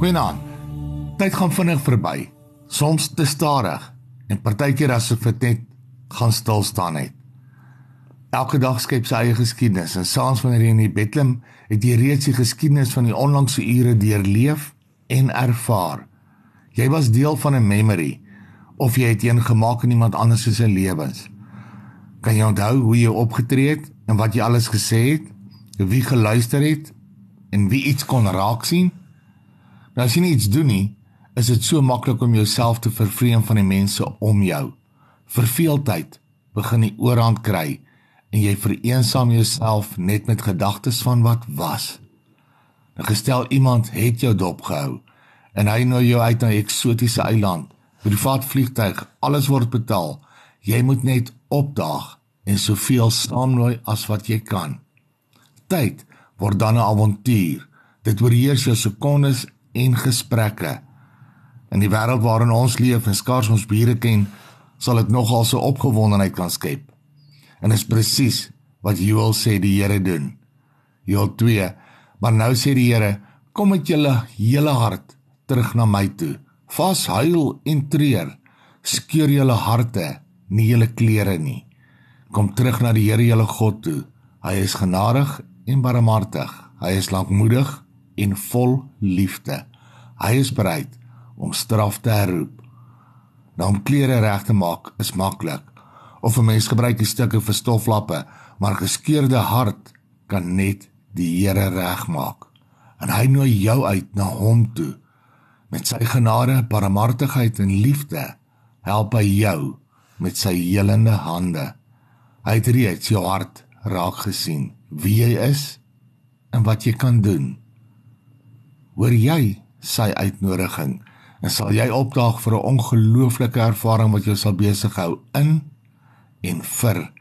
Goeienaand. Tyd gaan vinnig verby. Soms te stadig en partykeer asof dit net gaan stil staan net. Elke dag skep sy eie geskiedenis en saans wanneer jy in die Bethlehem het jy reeds die geskiedenis van die onlangse ure deurleef en ervaar. Jy was deel van 'n memory of jy het een gemaak in iemand anders se lewens. Kan jy onthou hoe jy opgetree het en wat jy alles gesê het? Wie geluister het en wie iets kon raak sien? Nou as jy nie iets doen nie, is dit so maklik om jouself te vervreem van die mense om jou. Verveeldheid begin die oorhand kry en jy vereensaam jouself net met gedagtes van wat was. Nou gestel iemand het jou dopgehou en hy nooi jou uit na 'n eksotiese eiland, privaat vliegtyg, alles word betaal. Jy moet net opdaag en soveel saamnooi as wat jy kan. Tyd word dan 'n avontuur. Dit oorheers jou sekondes en gesprekke. In die wêreld waarin ons leef en skaars ons bure ken, sal dit nogal so opgewondenheid kan skep. En is presies wat Joel sê die Here doen. Joel 2. Maar nou sê die Here, kom met julle hele hart terug na my toe. Vas huil en treur. Skeur julle harte, nie julle klere nie. Kom terug na die Here julle God toe. Hy is genadig en barmhartig. Hy is lankmoedig en vol liefde. Hy is bereid om straf te herroep. Nou om klere reg te maak is maklik of 'n mens gebruik die stukke vir stoflappe, maar geskeurde hart kan net die Here regmaak. En hy nooi jou uit na hom toe. Met sy genade, barmhartigheid en liefde help hy jou met sy helende hande. Hy het reeds jou hart raak gesien, wie jy is en wat jy kan doen. Hoor jy sy uitnodiging en sal jy opdaag vir 'n ongelooflike ervaring wat jou sal besighou in en vir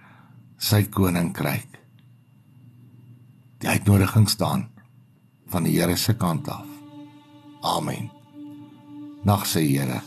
sy koninkryk. Die uitnodiging staan van die Here se kant af. Amen. Nag se Here.